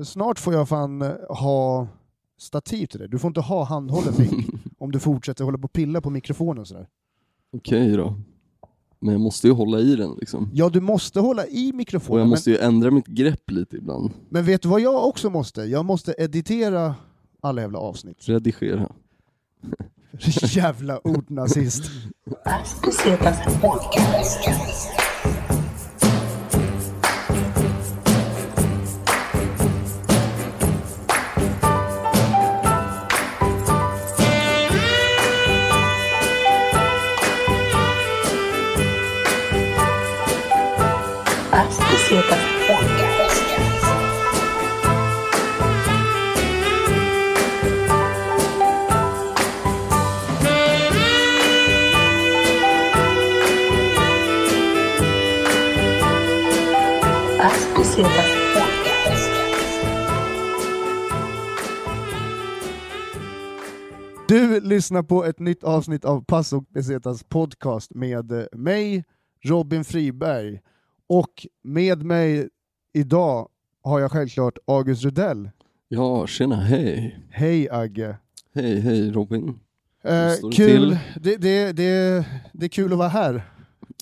För snart får jag fan eh, ha stativ till det. Du får inte ha handhållen mick om du fortsätter hålla på och pilla på mikrofonen och sådär. Okej då. Men jag måste ju hålla i den liksom. Ja, du måste hålla i Och mikrofonen, jag men, måste ju ändra mitt grepp lite ibland. men vet du vad jag också måste? Jag måste editera alla jävla avsnitt. Redigera. Jävla ordnazist. Pesetas Du lyssnar på ett nytt avsnitt av Pass och Besetas podcast med eh, mig, Robin Friberg. Och med mig idag har jag självklart August Rudell. Ja, tjena, hej. Hej Agge! Hej, hej Robin. Eh, kul, det, det, det, det är kul att vara här.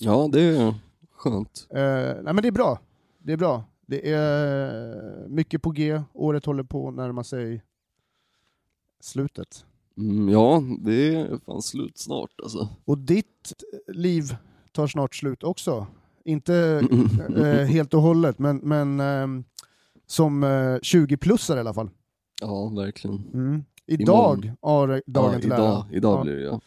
Ja, det är skönt. Eh, nej men det är bra. Det är bra. Det är mycket på G, året håller på att närma sig slutet. Mm, ja, det är fan slut snart alltså. Och ditt liv tar snart slut också. Inte eh, helt och hållet, men, men ehm, som eh, 20-plussare i alla fall. Ja, verkligen. Mm. Idag, har dagen ja, till idag, ära, idag Ja. blir det ja.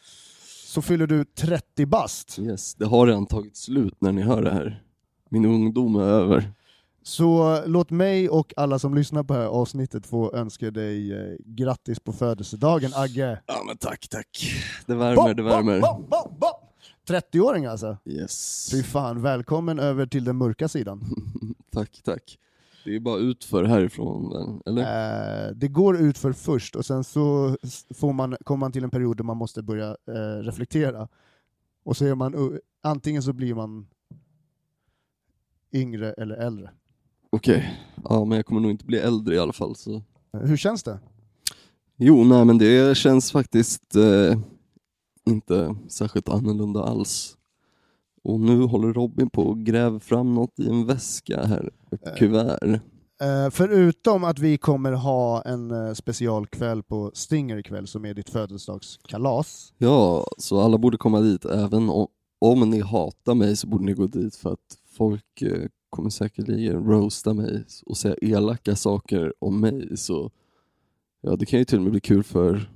så fyller du 30 bast. Yes, det har redan tagit slut när ni hör det här. Min ungdom är över. Så låt mig och alla som lyssnar på det här avsnittet få önska dig eh, grattis på födelsedagen Agge. Ja men tack, tack. Det värmer, det värmer. Bom, bom. 30-åring alltså. Yes. Fy fan, välkommen över till den mörka sidan. Tack, tack. Det är bara utför härifrån, eller? Eh, det går ut för först och sen så får man, kommer man till en period där man måste börja eh, reflektera. Och så är man, antingen så blir man yngre eller äldre. Okej. Ja, men jag kommer nog inte bli äldre i alla fall. Så. Eh, Hur känns det? Jo, nej men det känns faktiskt eh, inte särskilt annorlunda alls. Och nu håller Robin på och gräver fram något i en väska här, ett kuvert. Eh, förutom att vi kommer ha en eh, specialkväll på Stinger ikväll som är ditt födelsedagskalas. Ja, så alla borde komma dit, även om, om ni hatar mig så borde ni gå dit för att folk eh, kommer säkerligen roasta mig och säga elaka saker om mig. Så ja, det kan ju till och med bli kul för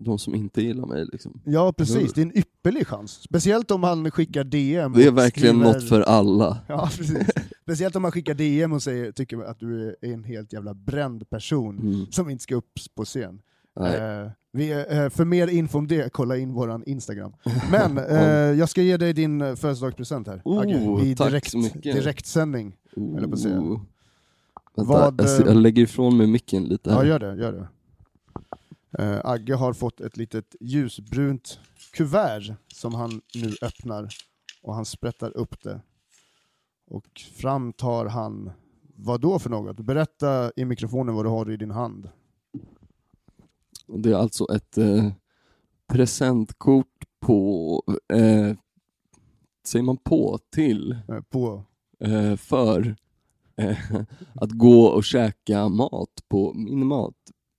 de som inte gillar mig. Liksom. Ja precis, Eller det är en ypperlig chans. Speciellt om han skickar DM. Det är verkligen skriver- något för alla. Ja, precis. Speciellt om man skickar DM och säger, tycker att du är en helt jävla bränd person Mm. som inte ska upp på scen. Eh, vi, eh, för mer info om det, kolla in våran Instagram. Men eh, jag ska ge dig din eh, födelsedagspresent här, Oh, Agge, i direkt, direktsändning. på att säga. Oh. Vänta, Vad, jag, ser- eh, jag lägger ifrån mig micken lite Ja, här. gör det. Gör det. Eh, Agge har fått ett litet ljusbrunt kuvert som han nu öppnar och han sprättar upp det. Och fram tar han, vad då för något? Berätta i mikrofonen vad du har i din hand. Det är alltså ett eh, presentkort på, eh, säger man på, till, Eh, på. eh, för eh, att gå och käka mat på min mat,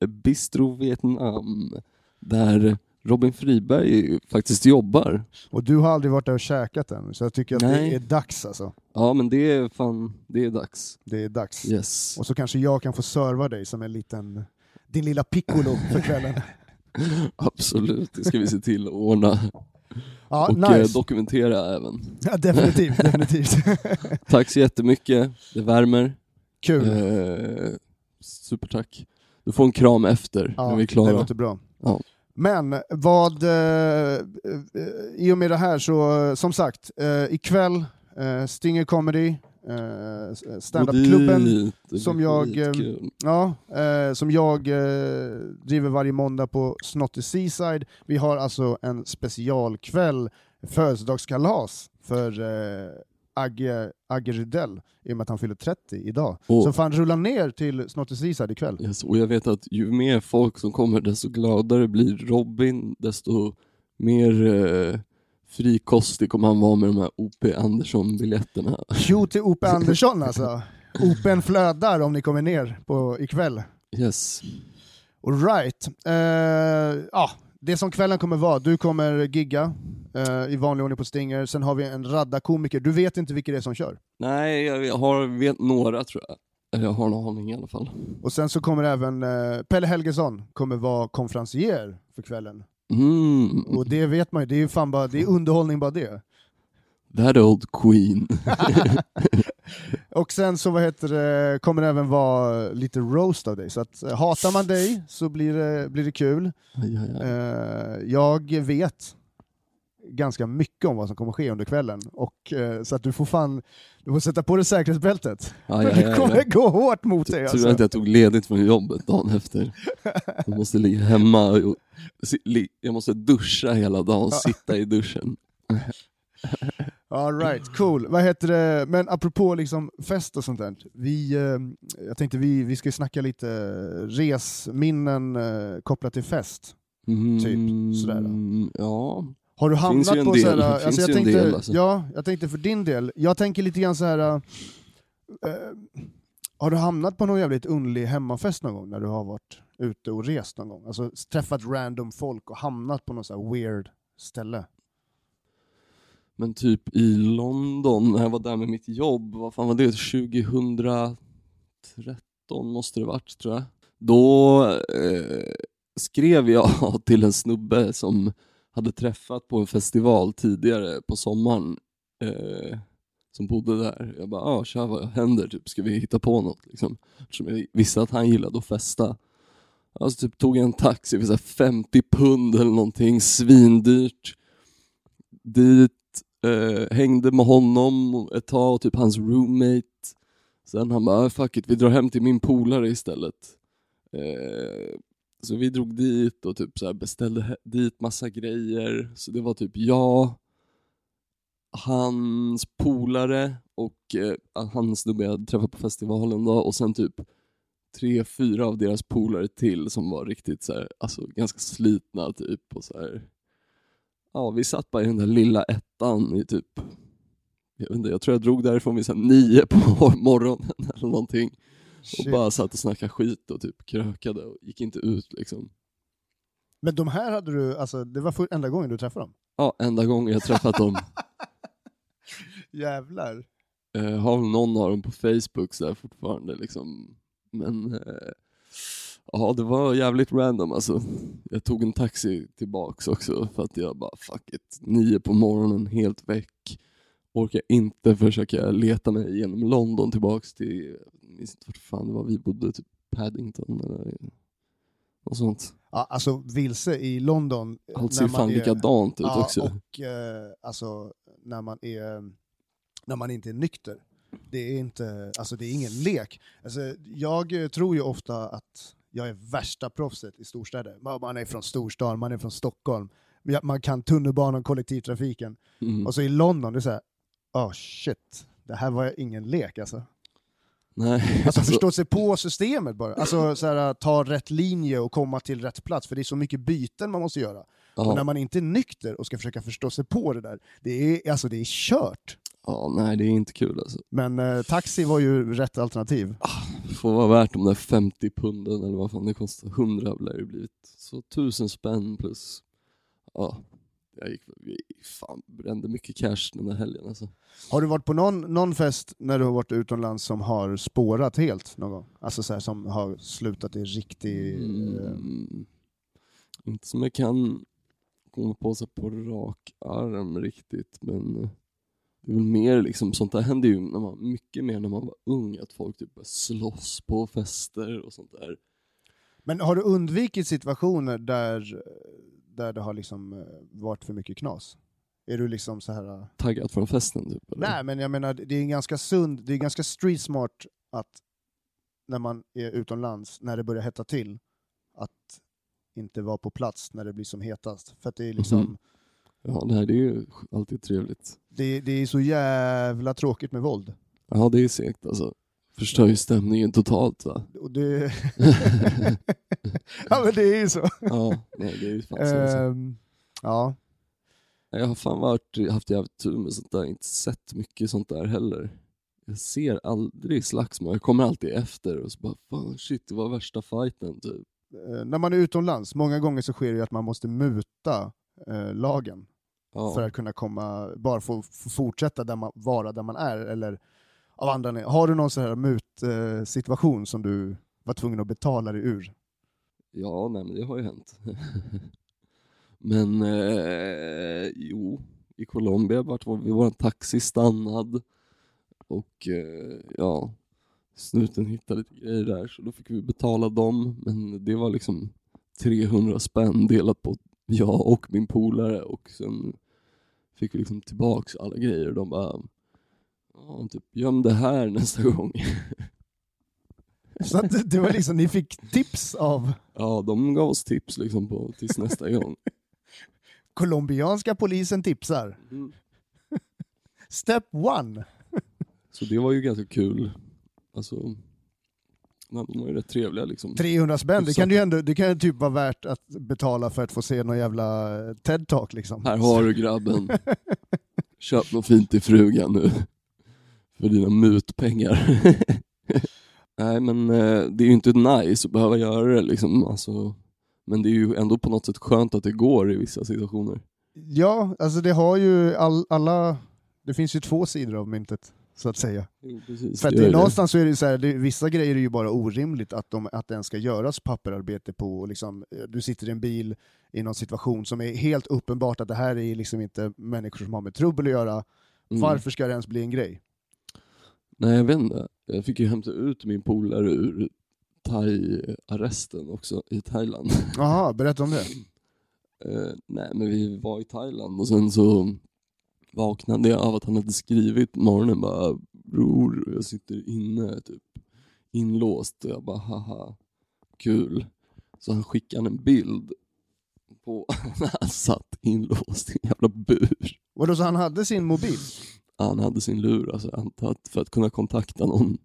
Bistro Vietnam, där Robin Friberg faktiskt jobbar. Och du har aldrig varit där och käkat än, så jag tycker att Nej. det är dags alltså. Ja men det är fan, det är dags. Det är dags. Yes. Och så kanske jag kan få serva dig som en liten, din lilla piccolo för kvällen. Absolut, det ska vi se till att ordna. Ja, och eh, nice. dokumentera även. Ja, definitivt, definitivt. Tack så jättemycket, det värmer. Kul. Eh, supertack. Du får en kram efter Ja, när vi är Det klara. låter bra. Ja. Men vad, eh, eh, i och med det här så, eh, som sagt, eh, ikväll, eh, Stinger Comedy, eh, standupklubben, det som jag, skitkul. ja, eh, som jag eh, driver varje måndag på Snotty Seaside. Vi har alltså en specialkväll, födelsedagskalas för eh, Agge, Agge Rydell, i och med att han fyller 30 idag. Och- Så fan rulla ner till Snottis Risad ikväll. Yes, och jag vet att ju mer folk som kommer desto gladare blir Robin, desto mer eh, frikostig kommer han vara med de här O.P. Andersson-biljetterna. Tjo till Ope Andersson alltså. Open flödar om ni kommer ner på ikväll. Yes. Alright. Uh, ja, det som kvällen kommer vara, du kommer gigga eh, i vanlig ordning på Stinger, sen har vi en radda komiker. Du vet inte vilka det är som kör. Nej, jag har, vet några tror jag. Eller jag har en aning i alla fall. Och sen så kommer även eh, Pelle Helgesson kommer vara konferencier för kvällen. Mm, Och det vet man ju, det är ju fan bara, det är underhållning bara det. that old queen. Och sen så vad heter det, kommer det även vara lite roast av dig, så att eh, hatar man dig så blir det, blir det kul. Aj, aj, aj. Eh, jag vet ganska mycket om vad som kommer ske under kvällen, och, eh, så att du får fan du får sätta på dig säkerhetsbältet. Aj, För aj, det aj, kommer aj. gå hårt mot dig Tur alltså. att jag tog ledigt från jobbet dagen efter. Jag måste ligga hemma och jag måste duscha hela dagen, sitta i duschen. All right, cool. Vad heter det? Men apropå liksom fest och sånt där. Vi, eh, jag tänkte vi, vi ska snacka lite resminnen eh, kopplat till fest. Typ, sådär då. Mm, Ja, Har du hamnat på del. såhär, alltså jag tänkte, del, alltså. ja, jag tänkte för din del, jag tänker lite grann så här. eh, har du hamnat på någon jävligt underlig hemmafest någon gång när du har varit ute och rest någon gång? Alltså träffat random folk och hamnat på något så här weird ställe? men typ i London, när jag var där med mitt jobb, vad fan var det, 2013 måste det varit tror jag. Då eh, skrev jag till en snubbe som hade träffat på en festival tidigare på sommaren, eh, som bodde där. Jag bara, ah, tja vad händer, typ, ska vi hitta på något? Liksom. Eftersom jag visste att han gillade att festa. Alltså typ tog jag en taxi för så här 50 pund eller någonting, svindyrt. Dit, eh, hängde med honom ett tag, och typ hans roommate. Sen han bara, ah, fuck it, vi drar hem till min polare istället. Eh, så vi drog dit och typ så här beställde dit massa grejer. Så det var typ jag, hans polare och eh, hans snubbe jag träffade träffat på festivalen då och sen typ tre, fyra av deras polare till som var riktigt så här, alltså ganska slitna typ och så här. Ja, vi satt bara i den där lilla ettan i typ, jag vet inte, jag tror jag drog därifrån vid så här nio på morgonen eller någonting. Och Shit. bara satt och snackade skit och typ krökade och gick inte ut liksom. Men de här hade du, alltså det var för enda gången du träffade dem? Ja, enda gången jag träffat dem. Jävlar. Eh, har väl någon av dem på Facebook så där fortfarande liksom. Men eh, ja, det var jävligt random alltså. Jag tog en taxi tillbaks också för att jag bara fuck it. Nio på morgonen, helt väck. Orkar inte försöka leta mig genom London tillbaks till, jag minns inte vart fan det var vi bodde, typ Paddington eller något sånt. Ja, alltså vilse i London. Allt ser fan är- likadant ut ja, också. Och eh, alltså när man är när man inte är nykter. Det är inte, alltså det är ingen lek. Alltså, jag tror ju ofta att jag är värsta proffset i storstäder. Man- är från storstan, man är från Stockholm, man kan tunnelbanan, kollektivtrafiken. Mm. Och så i London, det är såhär, oh shit, det här var ingen lek alltså. Nej, Alltså förstå sig på systemet bara. Alltså så här, ta rätt linje och komma till rätt plats, för det är så mycket byten man måste göra. Och när ja, man inte är nykter och ska försöka förstå sig på det där, det är, alltså, det är kört. ja, nej det är inte kul alltså. Men eh, taxi var ju rätt alternativ. Det får vara värt de där 50 punden eller vad fan det kostar. 100 lär det blivit. Så 1000 spänn plus, ja, jag gick, vi fan brände mycket cash den där helgen alltså. Har du varit på någon, någon fest när du har varit utomlands som har spårat helt någon gång? Alltså så här, som har slutat i riktig... eh, Mm. Inte som jag kan komma på sig på rak arm riktigt men eh, det är väl mer liksom, sånt där hände ju när man, mycket mer när man var ung, att folk typ började slåss på fester och sånt där. Men har du undvikit situationer där, där det har liksom eh, varit för mycket knas? Är du liksom så här... Taggat från festen typ? Eller? Nej, men jag menar, det är ganska sund, det är ganska street smart att när man är utomlands, när det börjar hetta till, att inte vara på plats när det blir som hetast. För att det är liksom, Mhm. Ja, nej, det är ju alltid trevligt. Det, det är så jävla tråkigt med våld. Ja, det är segt alltså. Förstör ju stämningen totalt va? Och det... ja men det är ju så. Ja, nej det är ju fan så. Ehm, ja. Jag har fan varit, haft jävligt tur med sånt där, inte sett mycket sånt där heller. Jag ser aldrig slagsmål, jag kommer alltid efter och så bara fan shit det var värsta fighten typ. Eh, när man är utomlands, många gånger så sker det ju att man måste muta eh, lagen Ja. för att kunna komma, bara få, få fortsätta där man, vara där man är. Eller av andra. Har du någon sån här mutsituation eh, som du var tvungen att betala dig ur? Ja, nej men det har ju hänt. men eh, jo, i Colombia vart var vi vår taxi stannad och eh, ja, snuten hittade lite grejer där så då fick vi betala dem men det var liksom 300 spänn delat på jag och min polare och sen fick vi liksom tillbaks alla grejer och de bara ja, typ göm det här nästa gång. Så att det- var liksom, ni fick tips av ja, de gav oss tips liksom på tills nästa gång. colombianska polisen tipsar. Mm. Step one! Så det var ju ganska kul. Alltså, de var ju rätt trevliga liksom. 300 spänn, det kan ju ändå det kan ju typ vara värt att betala för att få se någon jävla TED-talk liksom. Här har du grabben. Köp något fint till frugan nu. För dina mutpengar. Nej men eh, det är ju inte nice att behöva göra det liksom. Alltså, men det är ju ändå på något sätt skönt att det går i vissa situationer. Ja, alltså det har ju all, alla, det finns ju två sidor av myntet, så att säga. Jo, precis, För att det det, någonstans så är det så här, det, vissa grejer är ju bara orimligt att, de, att den ska göras papperarbete på, liksom, eh, du sitter i en bil i någon situation som är helt uppenbart att det här är liksom inte människor som har med trubbel att göra, Mm. varför ska det ens bli en grej? Nej jag vet inte. Jag fick ju hämta ut min polare ur thai-arresten också i Thailand. Jaha, berätta om det. Eh, nej men vi var i Thailand och sen så vaknade jag av att han hade skrivit på morgonen bara Bror, jag sitter inne typ inlåst. Och jag bara haha, kul. Så han skickade en bild på när han satt inlåst i en jävla bur. Vadå, så han hade sin mobil? Han hade sin lur, alltså, att för att kunna kontakta någon.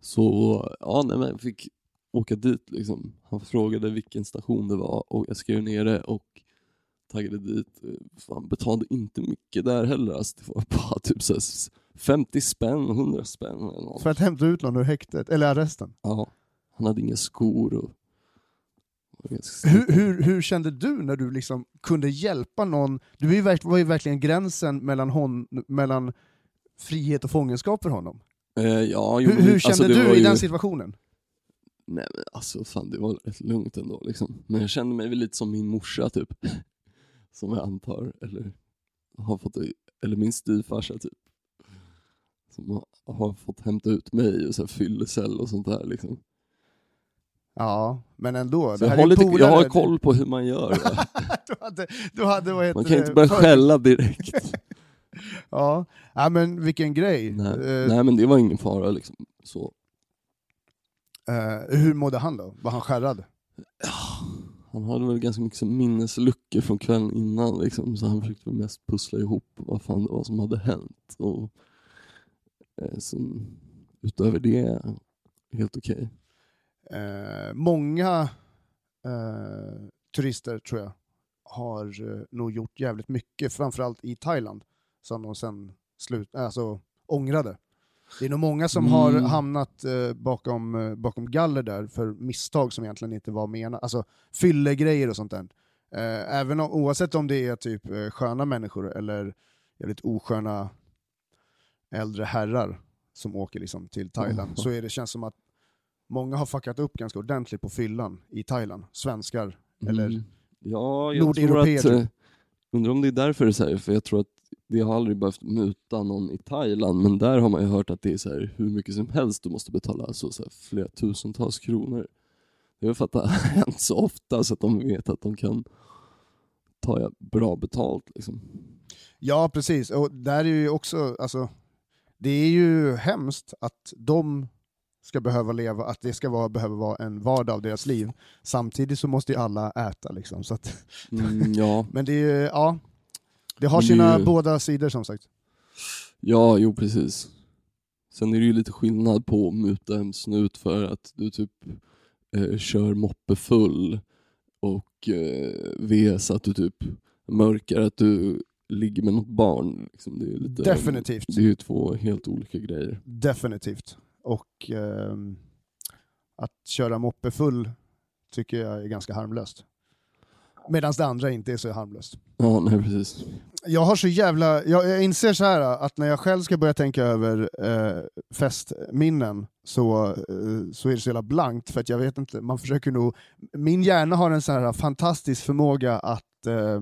Så ja, nej, men jag fick åka dit liksom. Han frågade vilken station det var och jag skrev ner det och taggade dit. Fan, betalade inte mycket där heller. Alltså, det var bara typ så här 50 spänn, 100 spänn eller något. För att hämta ut någon ur häktet, eller arresten. Ja, han hade inga skor och... Hur, hur, hur kände du när du liksom kunde hjälpa någon? Du var ju, verkligen gränsen mellan, hon, mellan frihet och fångenskap för honom. Eh, ja, jo, Hur, hur alltså, kände det du i ju- den situationen? Nej men alltså fan det var rätt lugnt ändå liksom. Men jag kände mig väl lite som min morsa typ. Som jag antar, eller har fått, eller min styvfarsa typ. Som har, har fått hämta ut mig och så här fyllecell och sånt där liksom. Ja, men ändå. Så jag har, lite, jag har koll på hur man gör du hade, du hade Man kan inte börja för- skälla direkt. Ja. ja, men vilken grej. Nej, Eh, nej men det var ingen fara liksom. Så. eh, hur mådde han då? Var han skärrad? Han hade väl ganska mycket minnesluckor från kvällen innan liksom, så han försökte mest pussla ihop vad fan det var som hade hänt. Och, eh, så, utöver det, helt okej. Eh, många eh, turister tror jag har eh, nog gjort jävligt mycket, framförallt i Thailand, som de sen slut, alltså, ångrade. Det är nog många som har Mm. hamnat eh, bakom, eh, bakom galler där för misstag som egentligen inte var menade, alltså fyllegrejer och sånt där. Eh, även om, oavsett om det är typ eh, sköna människor eller jävligt osköna äldre herrar som åker liksom till Thailand, Mm. så är det känns som att många har fuckat upp ganska ordentligt på fyllan i Thailand. Svenskar. Eller Mm. Ja, jag tror Nordeuropeer, att, typ. eh, undrar om det är därför det är så här, för jag tror att det har aldrig behövt muta någon i Thailand, men där har man ju hört att det är så här, hur mycket som helst du måste betala, alltså så här, flera tusentals kronor. Det är för att det har hänt så ofta så att de vet att de kan ta bra betalt liksom. Ja, precis. Och där är ju också, alltså, det är ju hemskt att de ska behöva leva, att det ska vara, behöva vara en vardag av deras liv. Samtidigt så måste ju alla äta liksom. Så att, Mm, ja. men det, är, ja, det har det sina ju- båda sidor som sagt. ja, jo precis. Sen är det ju lite skillnad på att muta en snut för att du typ eh, kör moppe full och eh, vs att du typ mörkar att du ligger med något barn. Liksom. Det är lite, Definitivt. Det är ju två helt olika grejer. Definitivt. Och ehm, att köra moppe full tycker jag är ganska harmlöst. Medan det andra inte är så harmlöst. Ja, nej precis. Jag har så jävla, jag, jag inser så här att när jag själv ska börja tänka över eh, festminnen så, eh, så är det så jävla blankt för att jag vet inte, man försöker nog, min hjärna har en så här fantastisk förmåga att eh,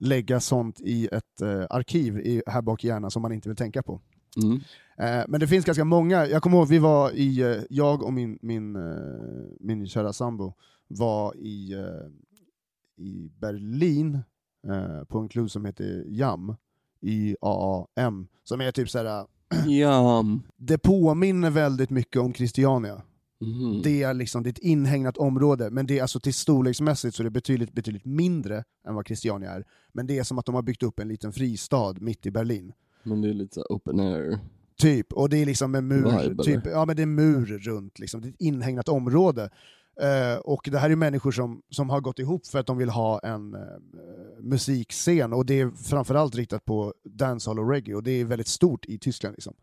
lägga sånt i ett eh, arkiv i, här bak i hjärnan som man inte vill tänka på. Mm. Eh, men det finns ganska många, jag kommer ihåg vi var i, eh, jag och min, min, eh, min kära sambo var i, i Berlin på en klubb som heter Jam, i AAM, som är typ såhär, Ja. det påminner väldigt mycket om Christiania. Mhm. Det är liksom det är ett inhägnat område, men det är alltså till storleksmässigt så det är betydligt, betydligt mindre än vad Christiania är. Men det är som att de har byggt upp en liten fristad mitt i Berlin. Men det är lite open air. Typ, och det är liksom en mur, Vibe, typ, eller? ja, men det är mur runt, liksom. det är ett inhägnat område. Eh, och det här är människor som, som har gått ihop för att de vill ha en eh, musikscen, och det är framförallt riktat på dancehall och reggae, och det är väldigt stort i Tyskland. Liksom.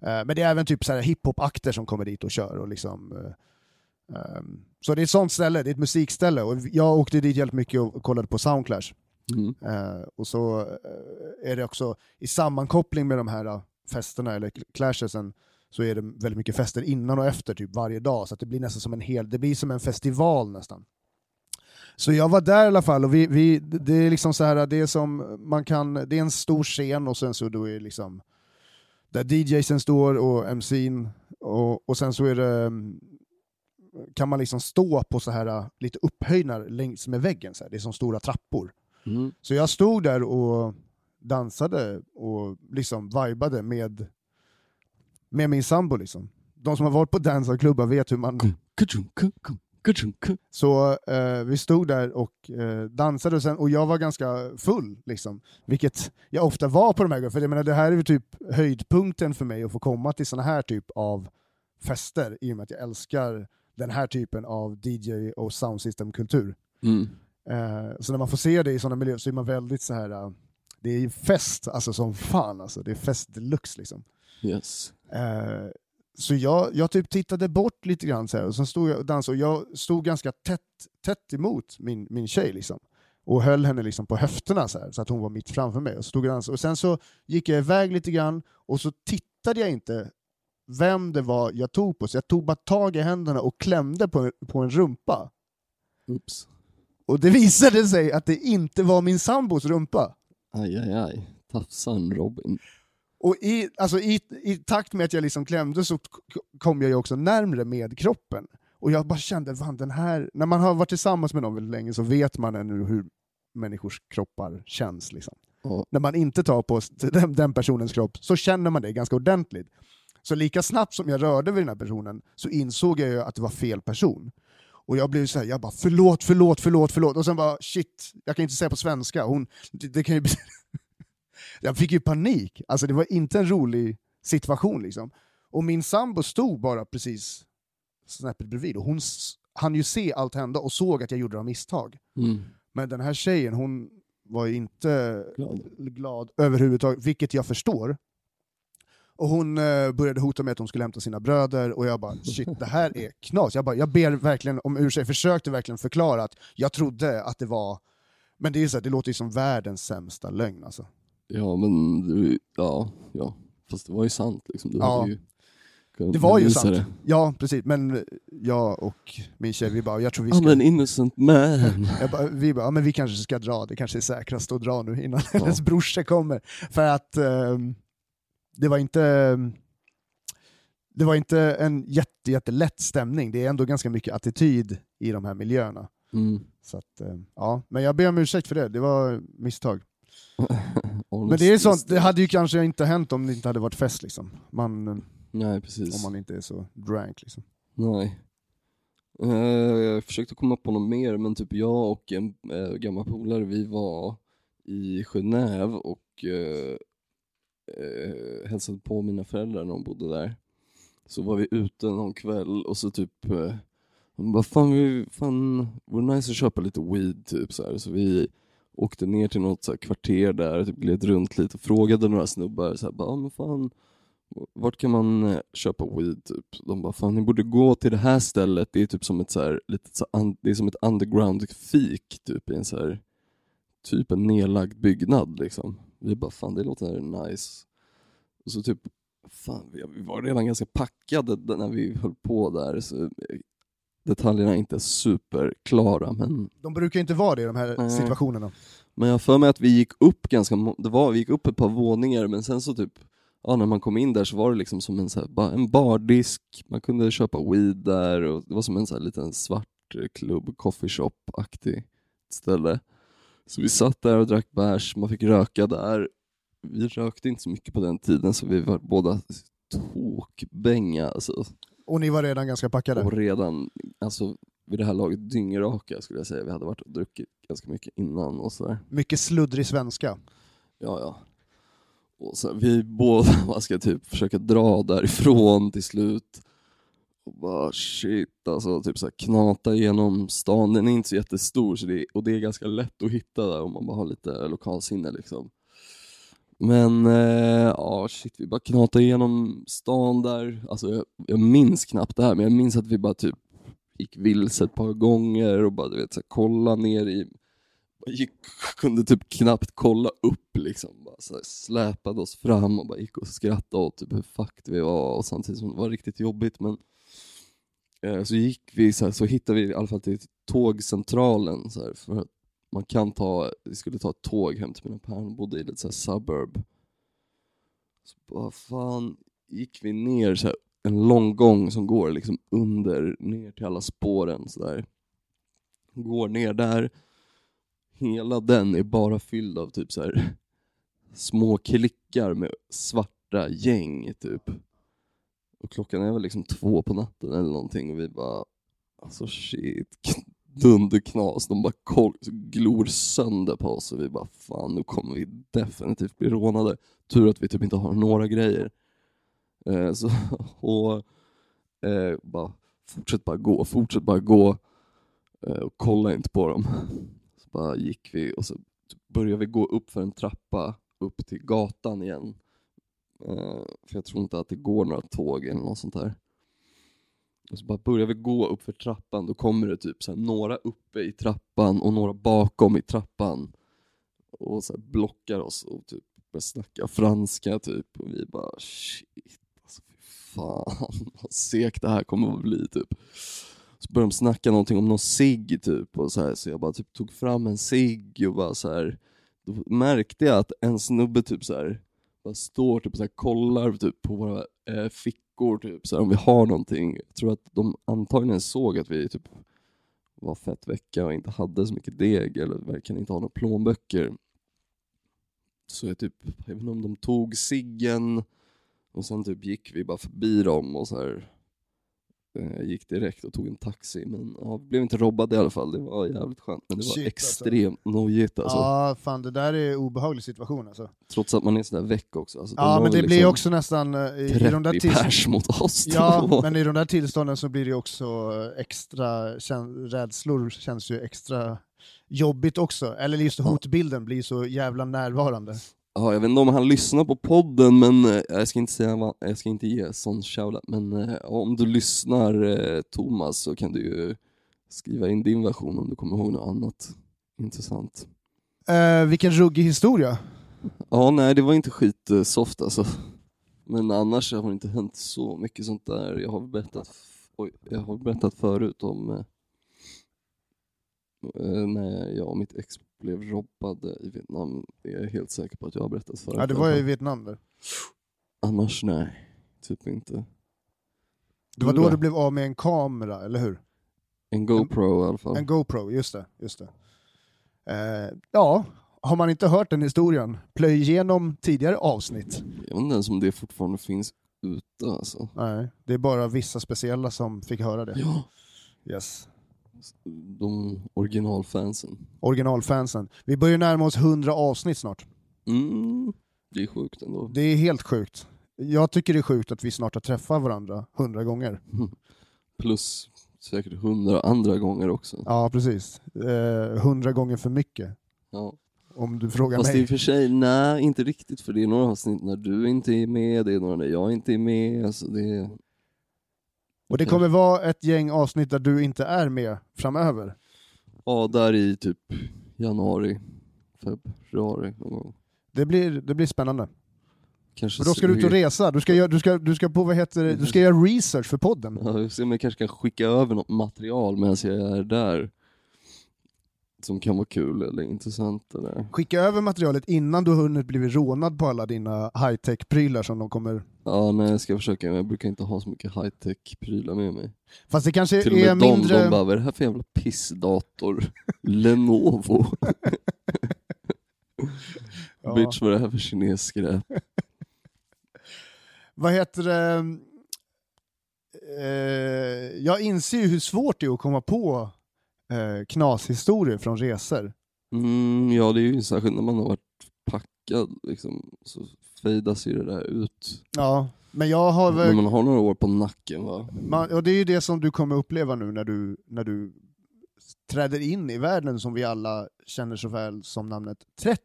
Eh, men det är även typ så här hiphop-akter som kommer dit och kör. Och liksom, eh, ehm, så det är ett sånt ställe, det är ett musikställe, och jag åkte dit jävligt mycket och kollade på Soundclash. Mm. Eh, och så eh, är det också i sammankoppling med de här eh, festerna, eller clashesen, så är det väldigt mycket fester innan och efter typ varje dag, så att det blir nästan som en hel, det blir som en festival nästan. Så jag var där i alla fall, och vi, vi, det är liksom så här, det är som man kan, det är en stor scen och sen så då är det liksom där DJsen står och MC'n och, och sen så är det mm, kan man liksom stå på så här eh, lite upphöjnar längs med väggen, så här. det är som stora trappor. Mm. Så jag stod där och dansade och liksom vibade med, med min sambo. Liksom. De som har varit på dansarklubbar vet hur man... Så eh, vi stod där och eh, dansade och, sen, och jag var ganska full, liksom. vilket jag ofta var på de här gångerna. För jag menar, det här är typ höjdpunkten för mig att få komma till såna här typ av fester i och med att jag älskar den här typen av DJ och soundsystem-kultur. Mm. Eh, så när man får se det i sådana miljöer så är man väldigt så här. eh, det är ju fest alltså som fan alltså, det är fest deluxe liksom. Yes. Eh, så jag, jag typ tittade bort lite grann så här, och så stod jag och dansade och jag stod ganska tätt, tätt emot min, min tjej liksom. Och höll henne liksom på höfterna så, här, så att hon var mitt framför mig. Och, stod och, och sen så gick jag iväg lite grann och så tittade jag inte vem det var jag tog på, så jag tog bara tag i händerna och klämde på, på en rumpa. Oops. Och det visade sig att det inte var min sambos rumpa. Aj, aj, aj. Tafsan Robin. Och i, alltså i, i takt med att jag liksom klämde så kom jag ju också närmre med kroppen. Och jag bara kände, fan den här... När man har varit tillsammans med någon väldigt länge så vet man ännu hur människors kroppar känns. Liksom. Ja. När man inte tar på den, den personens kropp så känner man det ganska ordentligt. Så lika snabbt som jag rörde vid den här personen så insåg jag ju att det var fel person. Och jag blev så här, jag bara förlåt, förlåt, förlåt, förlåt. Och sen bara shit, jag kan inte säga på svenska. Hon, det, det kan ju. Jag fick ju panik. Alltså det var inte en rolig situation liksom. Och min sambo stod bara precis snäppet bredvid och hon hann ju se allt hända och såg att jag gjorde av misstag. Mm. Men den här tjejen, hon var ju inte Glad. glad överhuvudtaget, vilket jag förstår. Och hon eh, började hota med att hon skulle hämta sina bröder och jag bara shit, det här är knas. Jag, bara, jag ber verkligen om ursäkt, försökte verkligen förklara att jag trodde att det var... Men det, är så här, det låter ju som världens sämsta lögn alltså. Ja, men du, ja, ja. Fast det var ju sant liksom. Du Ja. ju Det var ju sant. det. Ja, precis. Men jag och min tjej, vi bara, jag tror vi I'm ska... an innocent man. Bara, vi bara, ja, men vi kanske ska dra, det kanske är säkrast att dra nu innan hennes brorsa kommer. För att ehm, det var inte det var inte en jätte, jättelätt stämning, det är ändå ganska mycket attityd i de här miljöerna. Mm. Så att, ehm, ja. Men jag ber om ursäkt för det, det var misstag. Men det är sånt, det hade ju kanske inte hänt om det inte hade varit fest liksom. Man, Nej, precis. Om man inte är så drank liksom. Nej. Eh, jag försökte komma på något mer, men typ jag och en uh, gammal polare, vi var i Genève och uh, eh, hälsade på mina föräldrar när de bodde där. Så var vi ute någon kväll och så typ, eh, de bara fan, vi, fan vore nice att köpa lite weed typ så här. Så vi åkte ner till något så här, kvarter där, typ gled runt lite och frågade några snubbar så här, bara, ah, men fan vart kan man eh, köpa weed typ? De bara, fan ni borde gå till det här stället, det är typ som ett så här, litet så un, det är som ett underground fik typ i en så här, typ en nedlagd byggnad liksom. Vi bara, fan det låter nice. Och så typ, fan vi, var redan ganska packade när vi höll på där, så eh, detaljerna är inte superklara men De brukar ju inte vara det i de här Nej. situationerna. men jag har för mig att vi gick upp ganska, det var, vi gick upp ett par våningar men sen så typ, ja när man kom in där så var det liksom som en, så här, en bardisk, man kunde köpa weed där och det var som en så här liten svart eh, klubb, coffeeshop-aktig ställe. Så vi satt där och drack bärs, man fick röka där. Vi rökte inte så mycket på den tiden så vi var båda tokbänga alltså. Och ni var redan ganska packade. Och redan, alltså vid det här laget dyngraka skulle jag säga. Vi hade varit och druckit ganska mycket innan och sådär. Mycket sluddrig svenska. Ja, ja. Och så vi båda man ska typ försöka dra därifrån till slut. Och bara shit alltså, typ så här, knata igenom stan. Den är inte så jättestor så det är, och det är ganska lätt att hitta där om man bara har lite lokalsinne liksom. Men eh, ja, shit, vi bara knatade igenom stan där. Alltså, jag, jag minns knappt det här, men jag minns att vi bara typ gick vilse ett par gånger och bara du vet, så här, kolla ner i gick, kunde typ knappt kolla upp liksom. Bara så här, släpade oss fram och bara gick och skrattade åt typ hur fucked vi var och samtidigt som det var riktigt jobbigt men eh, så gick vi så, här, så hittade vi i alla fall till tågcentralen så här, för att man kan ta, vi skulle ta ett tåg hem till mina päron, bodde i lite så här suburb. Så bara fan, gick vi ner så här, en lång gång som går liksom under, ner till alla spåren så där. Går ner där, hela den är bara fylld av typ så här små klickar med svarta gäng typ. Och klockan är väl liksom två på natten eller någonting och vi bara, alltså shit, dunderknas. De bara koll, glor sönder på oss och vi bara, fan nu kommer vi definitivt bli rånade. Tur att vi typ inte har några grejer. Eh, så, och eh, bara, fortsätt bara gå, fortsätt bara gå. Eh, och kolla inte på dem. Så bara gick vi och så började vi gå upp för en trappa upp till gatan igen. Eh, för jag tror inte att det går några tåg eller något sånt där. Och så bara börjar vi gå upp för trappan, då kommer det typ så här, några uppe i trappan och några bakom i trappan. Och så här, blockar oss och typ börjar snacka franska typ. Och vi bara shit, alltså fy fan vad segt det här kommer att bli typ. Så började de snacka någonting om någon cigg typ, och så, här, så jag bara typ tog fram en cigg och bara så här. Då märkte jag att en snubbe typ så här, bara står typ så här, kollar typ på våra eh, fickor typ så här, om vi har någonting. Jag tror att de antagligen såg att vi typ var fett vecka och inte hade så mycket deg eller verkligen inte ha några plånböcker. Så jag typ, jag vet inte om de tog ciggen och sen typ gick vi bara förbi dem och så här eh, gick direkt och tog en taxi. Men ja, blev inte robbade i alla fall, det var jävligt skönt. Men det var Shit, alltså. extremt nojigt alltså. Ja, fan det där är en obehaglig situation alltså. Trots att man är sådär väck också. Alltså, Ja, men det väl blir liksom också nästan, eh, i, i 30 de där pers mot oss. Ja, men i de där tillstånden så blir det också eh, extra, kän, rädslor känns ju extra jobbigt också. Eller just hotbilden blir så jävla närvarande. Ja, jag vet inte om han lyssnar på podden, men eh, jag ska inte, säga, jag ska inte ge sån shoutout. Men eh, om du lyssnar eh, Thomas så kan du ju skriva in din version om du kommer ihåg något annat intressant. Eh, vilken ruggig historia. Ja, nej det var inte skitsoft alltså. Men annars har det inte hänt så mycket sånt där. Jag har berättat, oj, jag har berättat förut om när jag och mitt ex blev robbade i Vietnam. Det är jag helt säker på att jag har berättat förut. Ja, det var ju i. Vietnam där. Annars nej, typ inte. Det var då du blev av med en kamera, eller hur? En GoPro i alla fall. En GoPro, just det. Just det. Eh, ja, har man inte hört den historien, plöj igenom tidigare avsnitt. Jag vet inte ens om det fortfarande finns ute alltså. Nej, det är bara vissa speciella som fick höra det. Ja. Yes. De originalfansen. Originalfansen. Vi börjar närma oss 100 avsnitt snart. Mm, det är sjukt ändå. Det är helt sjukt. Jag tycker det är sjukt att vi snart har träffat varandra 100 gånger. Plus säkert hundra andra gånger också. Ja, precis. Eh, 100 gånger för mycket. Ja. Om du frågar Fast i mig. och för sig, nej inte riktigt för det är några avsnitt när du inte är med, det är några när jag inte är med. Alltså det är... Och det kommer vara ett gäng avsnitt där du inte är med framöver. Ja, där i typ januari, februari någon gång. Det blir, det blir spännande. Kanske För då ska du ut och resa, du ska, göra- du ska, du ska, på, vad heter det? Du ska göra research för podden. Ja, om jag kanske kan skicka över något material medan jag är där. Som kan vara kul eller intressant. Eller... Skicka över materialet innan du har hunnit blivit rånad på alla dina high-tech-prylar som de kommer... Ja, nej jag ska försöka, men jag brukar inte ha så mycket high-tech prylar med mig. Fast det kanske Till och är med de, mindre... de bara, vad är det här för jävla pissdator? Lenovo? Ja. Bitch vad är det här för kinesskräp? Vad heter det? Eh, jag inser ju hur svårt det är att komma på eh, knashistorier från resor. Mm, ja det är ju särskilt när man har varit packad liksom, så fejdas ju det där ut. Ja, men jag har väl... man har några år på nacken va? Man, och det är ju det som du kommer uppleva nu när du, när du träder in i världen som vi alla känner så väl som namnet 30.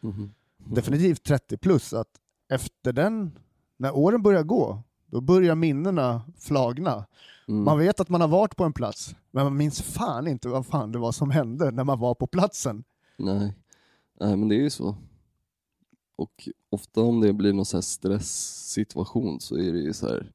Mhm. Definitivt 30 plus, att efter den, när åren börjar gå, då börjar minnena flagna. Mm. Man vet att man har varit på en plats, men man minns fan inte vad fan det var som hände när man var på platsen. Nej. Nej men det är ju så. Och ofta om det blir någon så här stresssituation så är det ju så här.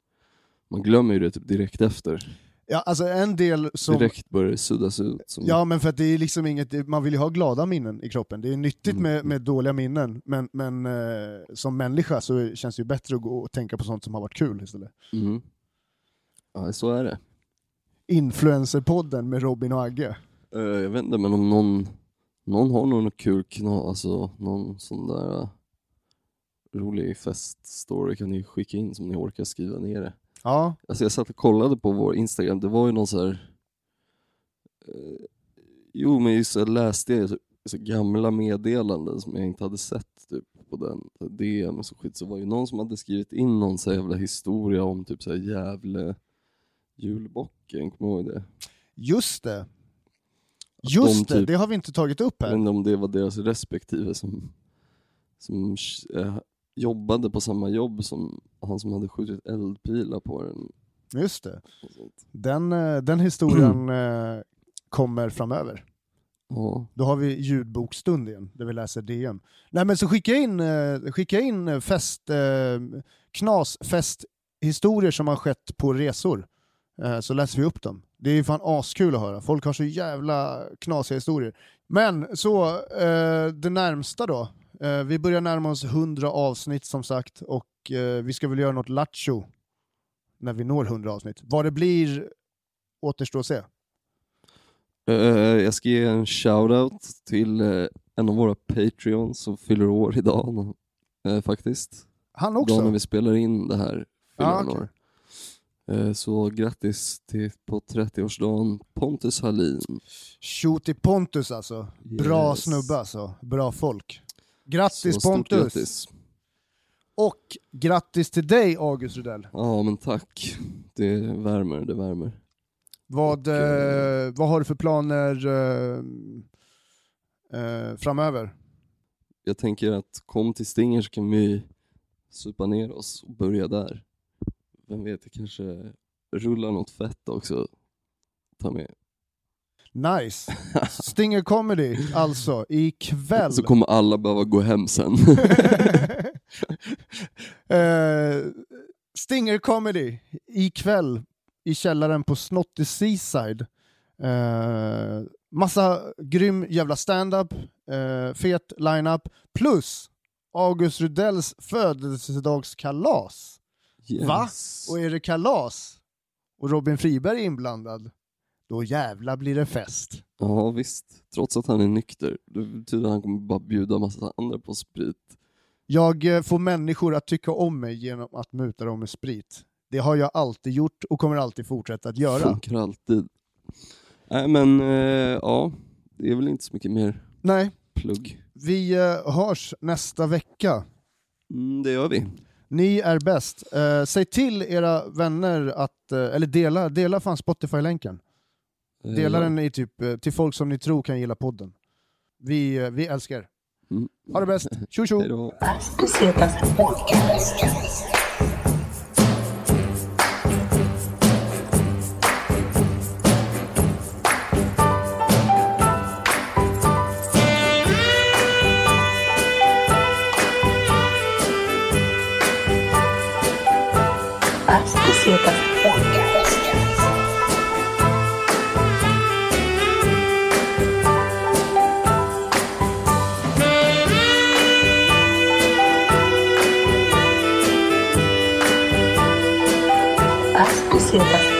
man glömmer ju det typ direkt efter. Ja, alltså en del som... Direkt börjar det suddas ut. Som... Ja, men för att det är liksom inget, man vill ju ha glada minnen i kroppen. Det är nyttigt Mm. med, med dåliga minnen, men, men eh, som människa så känns det ju bättre att gå och tänka på sånt som har varit kul istället. Mm. Ja, så är det. Influencerpodden med Robin och Agge. Eh, jag vet inte, men om någon, någon har nog något kul knas, alltså någon sån där eh, rolig feststory kan ni skicka in som ni orkar skriva ner det. Ja, Alltså jag satt och kollade på vår Instagram, det var ju någon så här. Eh, jo men just så läste jag så, gamla meddelanden som jag inte hade sett typ på den DM och så skit. Så var ju någon som hade skrivit in någon så jävla historia om typ så här Gävle julbocken, kommer du ihåg det? just det. Just de det, typ- det har vi inte tagit upp här. inte om det var deras respektive som, som eh, jobbade på samma jobb som han som hade skjutit eldpilar på den. Just det. Den, eh, den historien eh, kommer framöver. Ja. Då har vi ljudbokstund igen, där vi läser DM. Nej men så skicka in, eh, skicka in fest, knasfesthistorier som har skett på resor, så läser vi upp dem. Det är ju fan askul att höra, folk har så jävla knasiga historier. Men så, eh, det närmsta då. Eh, vi börjar närma oss 100 avsnitt som sagt, och eh, vi ska väl göra något lattjo när vi når 100 avsnitt. Vad det blir återstår att se. Eh, jag ska ge en shoutout till eh, en av våra Patreons som fyller år idag eh, faktiskt. Han Dagen när också? vi spelar in det här fyller okej. år. Eh, Så grattis till på 30-årsdagen Pontus Hallin. Shooty Pontus alltså. Bra Yes. snubbe alltså. Bra folk. Grattis Så Pontus! Grattis. Och grattis till dig August Rudell. Ja men tack. Det värmer, det värmer. Vad, Och, eh, eh, vad har du för planer eh, eh, framöver? Jag tänker att kom till Stinger så kan vi supa ner oss och börja där. Vem vet, jag kanske rullar något fett också. Ta med. Nice! Stinger Comedy alltså, ikväll. Så kommer alla behöva gå hem sen. eh, Stinger Comedy ikväll i källaren på Snotty Seaside. Eh, massa grym jävla stand-up, eh, fet line-up, plus August Rudells födelsedagskalas. Va? Yes. Och är det kalas och Robin Friberg är inblandad, då jävla blir det fest. Ja visst, trots att han är nykter. Det betyder att han kommer bara bjuda massa andra på sprit. Jag eh, får människor att tycka om mig genom att muta dem med sprit. Det har jag alltid gjort och kommer alltid fortsätta att göra. Funkar alltid. Nej men, eh, ja, det är väl inte så mycket mer Nej, plugg. vi eh, hörs nästa vecka. Mm, det gör vi. Ni är bäst. Eh, säg till era vänner att, eh, eller dela, dela fan Spotify-länken. Eh, Dela ja. den i typ, till folk som ni tror kan gilla podden. Vi, vi älskar er. Mm. Ha det bäst. Tjo tjo! Las pesetas podcast.